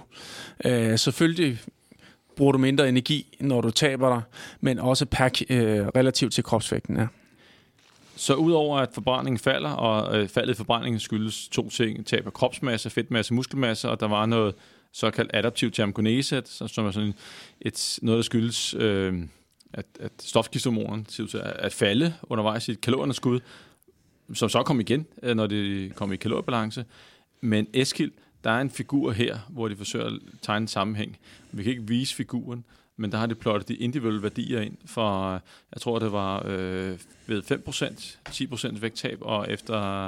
Speaker 2: Øh, selvfølgelig bruger du mindre energi, når du taber dig, men også per, øh, relativt til kropsvægten. Ja.
Speaker 1: Så udover at forbrændingen falder, og øh, faldet i forbrændingen skyldes to ting, tab af kropsmasse, fedtmasse, muskelmasse, og der var noget såkaldt adaptiv termogenese, som er sådan et, noget, der skyldes, øh, at, at stofskifthormonerne ser ud til at, at falde undervejs i et kalorieunderskud, som så kom igen, øh, når det kom i kaloriebalance. Men Eskild, der er en figur her, hvor de forsøger at tegne en sammenhæng. Vi kan ikke vise figuren, men der har de plottet de individuelle værdier ind for, jeg tror det var øh, ved 5%, 10% vægttab, og efter,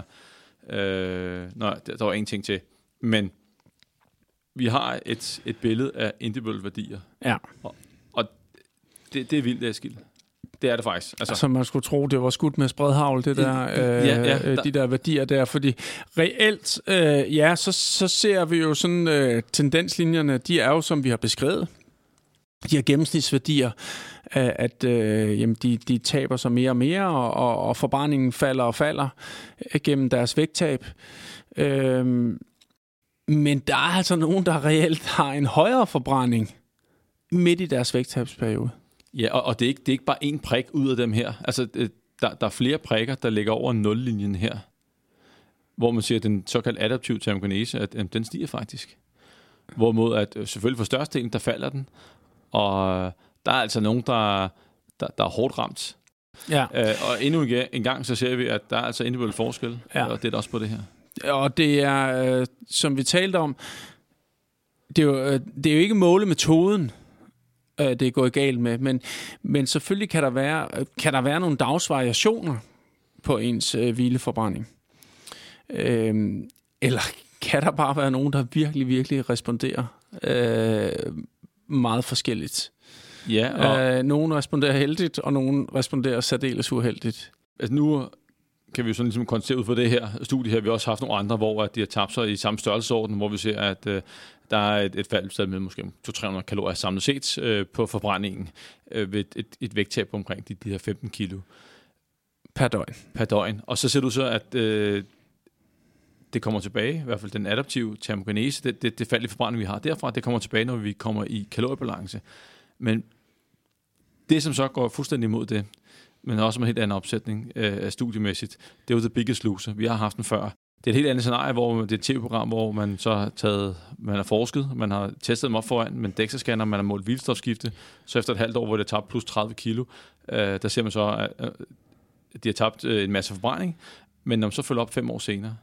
Speaker 1: øh, nej, der var en ting til, men vi har et, et billede af individuelle værdier.
Speaker 2: Ja.
Speaker 1: Og, og det, det er vildt, Eskild. Det er det faktisk.
Speaker 2: Altså, altså man skulle tro, det var skudt med spredhavl, det der, øh, ja, ja, der. de der værdier der, fordi reelt, øh, ja, så, så ser vi jo sådan, øh, tendenslinjerne, de er jo, som vi har beskrevet, de her gennemsnitsværdier, øh, at øh, jamen, de, de taber sig mere og mere, og, og, og forbrændingen falder og falder øh, gennem deres vægttab. Øh, men der er altså nogen, der reelt har en højere forbrænding midt i deres vægttabsperiode.
Speaker 1: Ja, og, og det, er ikke, det er ikke bare en prik ud af dem her. Altså, der, der er flere prikker, der ligger over nullinjen her, hvor man siger, at den såkaldte adaptive termogenese, at, at den stiger faktisk. Hvorimod at øh, selvfølgelig for størstedelen, der falder den, og der er altså nogen, der, der, der er hårdt ramt. Ja. Øh, og endnu en gang, så ser vi, at der er altså individuelle forskel, ja. og det er der også på det her.
Speaker 2: Og det er, øh, som vi talte om, det er jo, øh, det er jo ikke målemetoden, øh, det er gået galt med, men, men selvfølgelig kan der, være, kan der være nogle dagsvariationer på ens øh, hvileforbrænding. Øh, eller kan der bare være nogen, der virkelig, virkelig responderer øh, meget forskelligt. Ja, og... øh, nogen responderer heldigt, og nogen responderer særdeles uheldigt.
Speaker 1: Altså nu kan vi jo sådan ligesom konstatere ud fra det her studie her, vi har også haft nogle andre, hvor at de har tabt sig i samme størrelsesorden, hvor vi ser, at øh, der er et, et fald med måske 200-300 kalorier samlet set øh, på forbrændingen øh, ved et, et, et vægttab på omkring de, de her 15 kilo.
Speaker 2: Per døgn.
Speaker 1: Per døgn. Og så ser du så, at øh, det kommer tilbage, i hvert fald den adaptive termogenese, det, det, det fald i forbrænding, vi har derfra, det kommer tilbage, når vi kommer i kaloriebalance. Men det, som så går fuldstændig imod det, men også med en helt anden opsætning øh, studiemæssigt, det er jo The Biggest Loser. Vi har haft den før. Det er et helt andet scenarie, hvor det er et tv-program, hvor man så har taget, man har forsket, man har testet dem op foran med en DEXA-scanner, man har målt vildstofskifte, så efter et halvt år, hvor det er tabt plus 30 kilo, øh, der ser man så, at de har tabt øh, en masse forbrænding, men når man så følger op fem år senere,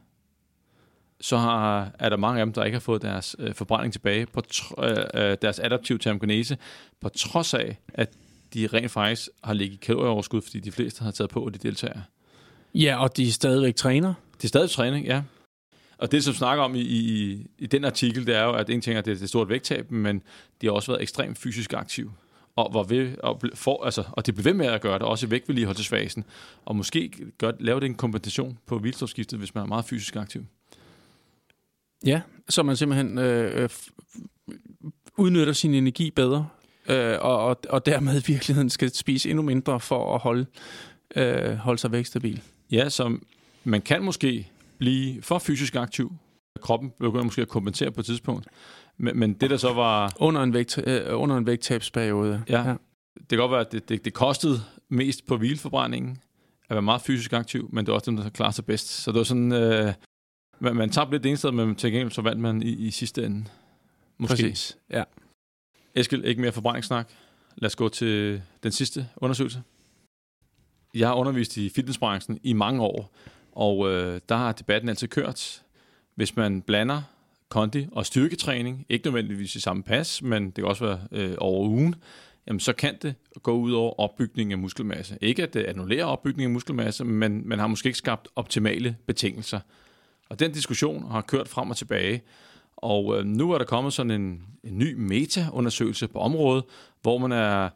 Speaker 1: så har, er der mange af dem, der ikke har fået deres øh, forbrænding tilbage, på tr- øh, øh deres adaptive termogenese, på trods af, at de rent faktisk har ligget i kalorieoverskud, fordi de fleste har taget på, og de deltager.
Speaker 2: Ja, og de er stadigvæk træner.
Speaker 1: De er stadig træning, ja. Og det, som snakker om i, i, i den artikel, det er jo, at en ting er, at det er et stort vægttab, men de har også været ekstremt fysisk aktive. Og, var ved, og, for, altså, og det blev ved med at gøre det, også i vægtvedligeholdelsesfasen. Og måske gør, lave det en kompensation på vildstofskiftet, hvis man er meget fysisk aktiv.
Speaker 2: Ja, så man simpelthen øh, øh udnytter sin energi bedre, øh, og, og, og dermed i virkeligheden skal spise endnu mindre for at holde, øh, holde sig vægtstabil.
Speaker 1: Ja, så man kan måske blive for fysisk aktiv. Kroppen begynder måske at kompensere på et tidspunkt. Men, men det der så var...
Speaker 2: Under en, vægt, øh, under en vægttabsperiode.
Speaker 1: Ja. ja. Det kan godt være, at det, det, det kostede mest på hvileforbrændingen at være meget fysisk aktiv, men det er også dem, der klarer sig bedst. Så det var sådan... Øh, man, man tabte lidt det ene sted, men til gengæld så vandt man i, i sidste ende.
Speaker 2: Måske. Præcis, ja.
Speaker 1: Eskild, ikke mere forbrændingssnak. Lad os gå til den sidste undersøgelse. Jeg har undervist i fitnessbranchen i mange år, og øh, der har debatten altid kørt. Hvis man blander kondi og styrketræning, ikke nødvendigvis i samme pas, men det kan også være øh, over ugen, jamen så kan det gå ud over opbygning af muskelmasse. Ikke at det annullerer opbygning af muskelmasse, men man har måske ikke skabt optimale betingelser. Og den diskussion har kørt frem og tilbage, og øh, nu er der kommet sådan en, en ny meta-undersøgelse på området, hvor man er,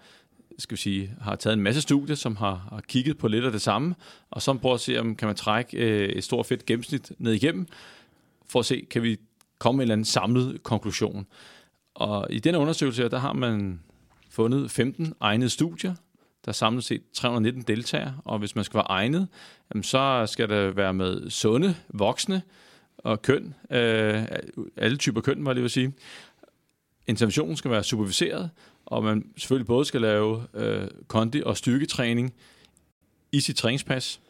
Speaker 1: skal vi sige, har taget en masse studier, som har, har kigget på lidt af det samme, og så prøver at se, om kan man trække øh, et stort fedt gennemsnit ned igennem, for at se, kan vi komme med en eller anden samlet konklusion. Og i denne undersøgelse her, der har man fundet 15 egnede studier, der er samlet set 319 deltagere, og hvis man skal være egnet, jamen så skal det være med sunde, voksne, og køn, øh, alle typer køn, var det vil sige. Interventionen skal være superviseret, og man selvfølgelig både skal lave øh, kondi- og styrketræning i sit træningspas,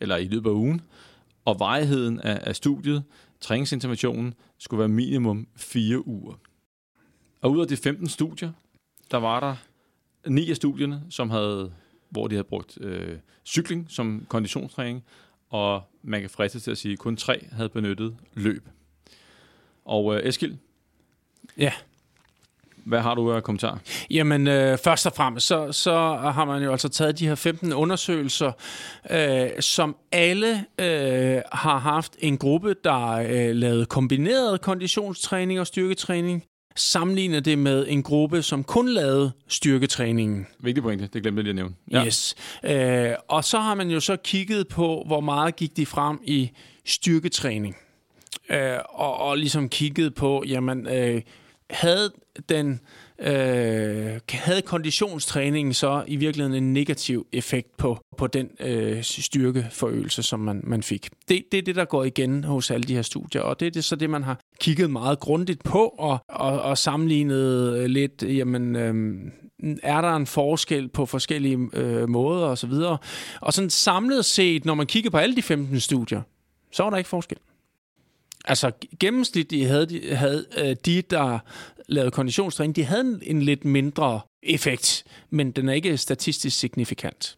Speaker 1: eller i løbet af ugen, og varigheden af, af studiet, træningsinterventionen, skulle være minimum 4 uger. Og ud af de 15 studier, der var der ni af studierne, som havde, hvor de havde brugt øh, cykling som konditionstræning, og man kan friste til at sige, at kun tre havde benyttet løb. Og øh, Eskil,
Speaker 2: Ja.
Speaker 1: hvad har du af kommentar?
Speaker 2: Jamen, øh, først og fremmest, så, så har man jo altså taget de her 15 undersøgelser, øh, som alle øh, har haft en gruppe, der øh, lavede kombineret konditionstræning og styrketræning, sammenlignet det med en gruppe, som kun lavede styrketræningen.
Speaker 1: Vigtig pointe, det glemte jeg lige at nævne.
Speaker 2: Ja. Yes. Øh, og så har man jo så kigget på, hvor meget gik de frem i styrketræning. Øh, og, og ligesom kigget på, jamen, øh, havde den øh, havde konditionstræningen så i virkeligheden en negativ effekt på, på den øh, styrkeforøgelse, som man, man fik. Det, det er det, der går igen hos alle de her studier, og det er det, så det, man har kigget meget grundigt på og, og, og sammenlignet øh, lidt, jamen, øh, er der en forskel på forskellige øh, måder osv. Og, og sådan samlet set, når man kigger på alle de 15 studier, så var der ikke forskel. Altså gennemsnitligt havde de, havde, øh, de der lavede konditionstræning, de havde en, en lidt mindre effekt, men den er ikke statistisk signifikant.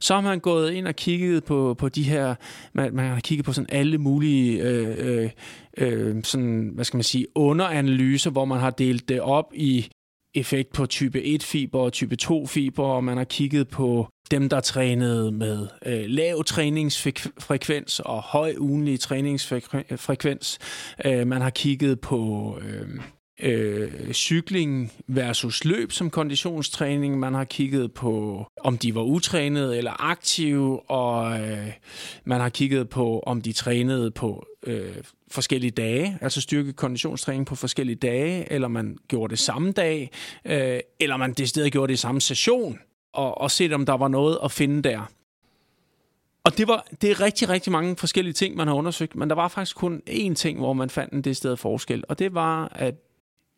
Speaker 2: Så har man gået ind og kigget på, på de her, man, man har kigget på sådan alle mulige øh, øh, øh, sådan, hvad skal man sige, underanalyser, hvor man har delt det op i effekt på type 1-fiber og type 2-fiber, og man har kigget på dem, der trænede med øh, lav træningsfrekvens og høj ugenlig træningsfrekvens. Øh, man har kigget på øh, øh, cykling versus løb som konditionstræning. Man har kigget på, om de var utrænede eller aktive, og øh, man har kigget på, om de trænede på øh, forskellige dage, altså styrke konditionstræning på forskellige dage, eller man gjorde det samme dag, øh, eller man decideret gjorde det i samme session, og, og set om der var noget at finde der. Og det, var, det er rigtig, rigtig mange forskellige ting, man har undersøgt, men der var faktisk kun én ting, hvor man fandt en det sted forskel, og det var, at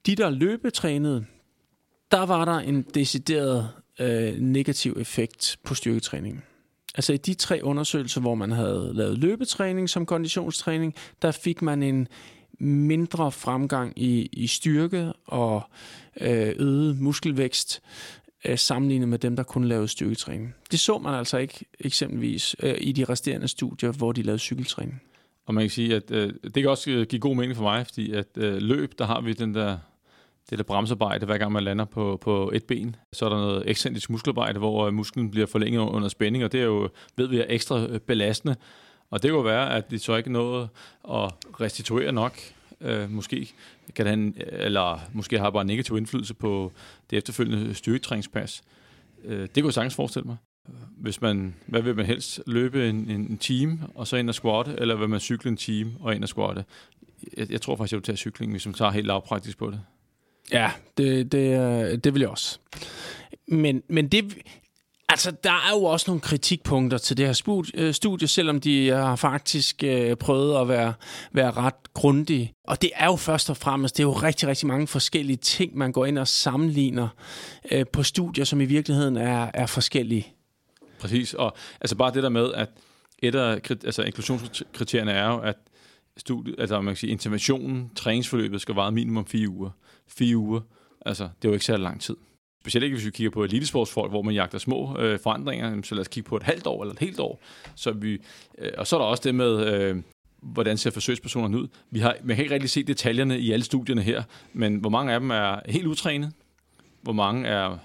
Speaker 2: de, der løbetrænede, der var der en decideret øh, negativ effekt på styrketræningen. Altså i de tre undersøgelser, hvor man havde lavet løbetræning som konditionstræning, der fik man en mindre fremgang i, i styrke og øh, øget muskelvækst øh, sammenlignet med dem, der kun lavede styrketræning. Det så man altså ikke eksempelvis øh, i de resterende studier, hvor de lavede cykeltræning.
Speaker 1: Og man kan sige, at øh, det kan også øh, give god mening for mig, fordi at øh, løb, der har vi den der det der bremsearbejde, hver gang man lander på, på et ben. Så er der noget ekscentrisk muskelarbejde, hvor øh, musklen bliver forlænget under spænding, og det er jo, ved vi, er ekstra øh, belastende. Og det kunne være, at de så ikke noget at restituere nok. Øh, måske kan den, eller måske har bare negativ indflydelse på det efterfølgende styrketræningspas. Øh, det kunne jeg sagtens forestille mig. Hvis man, hvad vil man helst? Løbe en, en, en time, og så ind og squatte, eller vil man cykle en time og ind og squatte? Jeg, jeg tror faktisk, jeg vil tage cykling, hvis man tager helt lavpraktisk på det.
Speaker 2: Ja, det, det, det vil jeg også. Men, men det, altså, der er jo også nogle kritikpunkter til det her øh, studie, selvom de har faktisk øh, prøvet at være, være ret grundige. Og det er jo først og fremmest, det er jo rigtig, rigtig mange forskellige ting, man går ind og sammenligner øh, på studier, som i virkeligheden er, er forskellige.
Speaker 1: Præcis, og altså bare det der med, at et af altså inklusionskriterierne er jo, at studiet, altså man kan sige, interventionen, træningsforløbet skal vare minimum fire uger. Fire uger, altså det er jo ikke så lang tid. Specielt ikke, hvis vi kigger på elitesportsfolk, hvor man jagter små øh, forandringer, så lad os kigge på et halvt år eller et helt år. Så vi, øh, og så er der også det med, øh, hvordan ser forsøgspersonerne ud. Vi har, man kan ikke rigtig se detaljerne i alle studierne her, men hvor mange af dem er helt utrænet, hvor mange er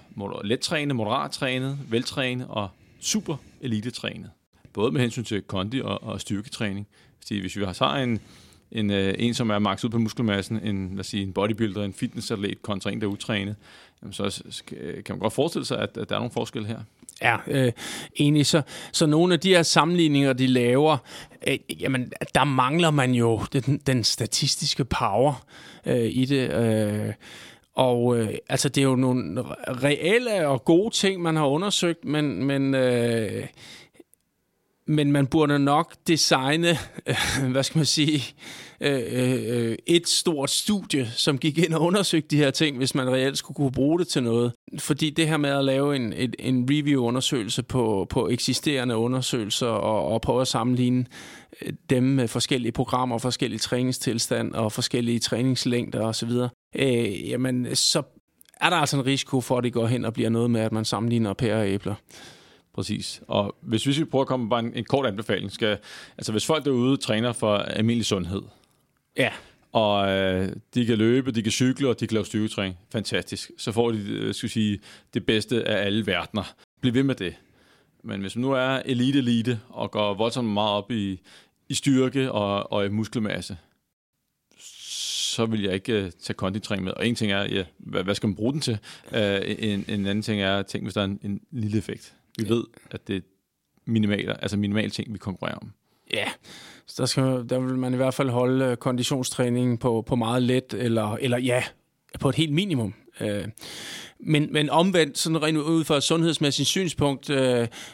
Speaker 1: let trænet, moderat trænet, veltrænet og super elitetrænet. Både med hensyn til kondi og, og styrketræning. Fordi hvis vi har så en, en, øh, en, som er max ud på muskelmassen, en, lad os sige, en bodybuilder, en fitnessatlet kontra en, der er utrænet, jamen så øh, kan man godt forestille sig, at, at der er nogle forskelle her.
Speaker 2: Ja, øh, egentlig så, så nogle af de her sammenligninger, de laver, øh, jamen, der mangler man jo den, den statistiske power øh, i det. Øh, og øh, altså, det er jo nogle reelle og gode ting, man har undersøgt, men, men øh, men man burde nok designe, øh, <laughs> hvad skal man sige, Øh, øh, øh, et stort studie, som gik ind og undersøgte de her ting, hvis man reelt skulle kunne bruge det til noget. Fordi det her med at lave en, et, en review-undersøgelse på, på eksisterende undersøgelser og, og prøve at sammenligne øh, dem med forskellige programmer, forskellige træningstilstand og forskellige træningslængder osv., øh, jamen så er der altså en risiko for, at det går hen og bliver noget med, at man sammenligner pærer og æbler.
Speaker 1: Præcis. Og hvis vi skal prøve at komme med bare en, en kort anbefaling, skal, altså hvis folk derude træner for almindelig sundhed,
Speaker 2: ja.
Speaker 1: og øh, de kan løbe, de kan cykle, og de kan lave styrketræning. Fantastisk. Så får de, øh, skal sige, det bedste af alle verdener. Bliv ved med det. Men hvis man nu er elite-elite, og går voldsomt meget op i, i styrke og, og i muskelmasse, så vil jeg ikke uh, tage konditræning med. Og en ting er, ja, hvad, hvad skal man bruge den til? Uh, en, en anden ting er, tænk hvis der er en, en lille effekt. Vi ved, at det er minimale, altså minimale ting, vi konkurrerer om.
Speaker 2: Ja, så der, skal, der vil man i hvert fald holde uh, konditionstræningen på, på meget let, eller, eller ja, på et helt minimum. Uh, men, men omvendt, sådan rent ud fra et sundhedsmæssigt synspunkt, uh,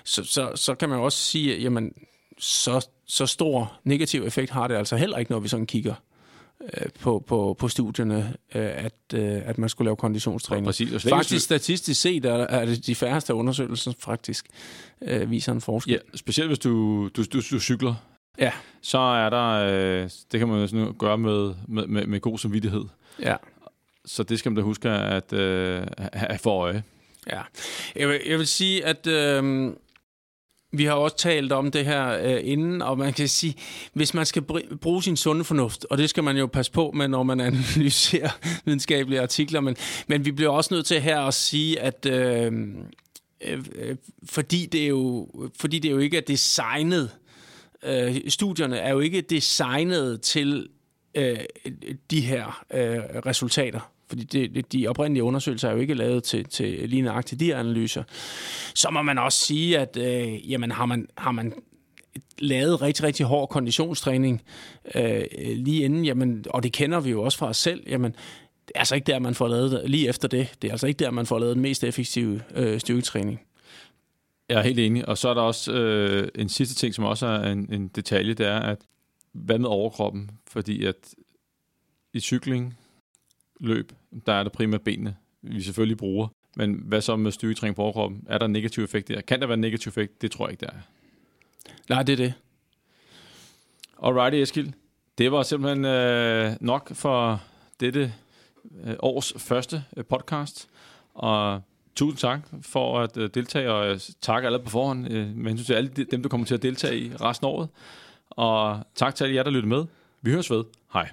Speaker 2: så, så, så kan man også sige, at jamen, så, så stor negativ effekt har det altså heller ikke, når vi sådan kigger på, på, på studierne, at, at man skulle lave konditionstræning.
Speaker 1: Præcis. Og
Speaker 2: faktisk statistisk set er, er det de færreste undersøgelser faktisk øh, viser en forskel.
Speaker 1: Ja, specielt hvis du, du, du, du cykler.
Speaker 2: Ja.
Speaker 1: Så er der, øh, det kan man jo sådan gøre med, med, med, med god samvittighed.
Speaker 2: Ja.
Speaker 1: Så det skal man da huske at øh, have for øje.
Speaker 2: Ja. Jeg vil, jeg vil sige, at... Øh, vi har også talt om det her øh, inden, og man kan sige, hvis man skal bruge sin sunde fornuft, og det skal man jo passe på med, når man <laughs> analyserer videnskabelige artikler, men, men vi bliver også nødt til her at sige, at øh, øh, fordi, det er jo, fordi det jo ikke er designet, øh, studierne er jo ikke designet til øh, de her øh, resultater fordi det, de oprindelige undersøgelser er jo ikke lavet til, til lige nøjagtigt de analyser, så må man også sige, at øh, jamen, har, man, har man lavet rigtig, rigtig hård konditionstræning øh, lige inden, jamen, og det kender vi jo også fra os selv, jamen, det er altså ikke der, man får lavet lige efter det. Det er altså ikke der, man får lavet den mest effektive øh, styrketræning.
Speaker 1: Jeg er helt enig. Og så er der også øh, en sidste ting, som også er en, en detalje, det er, at hvad med overkroppen? Fordi at i cykling, løb, der er det primært benene, vi selvfølgelig bruger. Men hvad så med styrketræning på overkroppen? Er der en negativ effekt der? Kan der være en negativ effekt? Det tror jeg ikke, der er.
Speaker 2: Nej, det er det.
Speaker 1: Alrighty, Eskild. Det var simpelthen øh, nok for dette øh, års første øh, podcast. Og tusind tak for at øh, deltage, og øh, jeg alle på forhånd, øh, men synes, alle dem, der kommer til at deltage i resten af året. Og tak til alle jer, der lyttede med. Vi høres ved. Hej.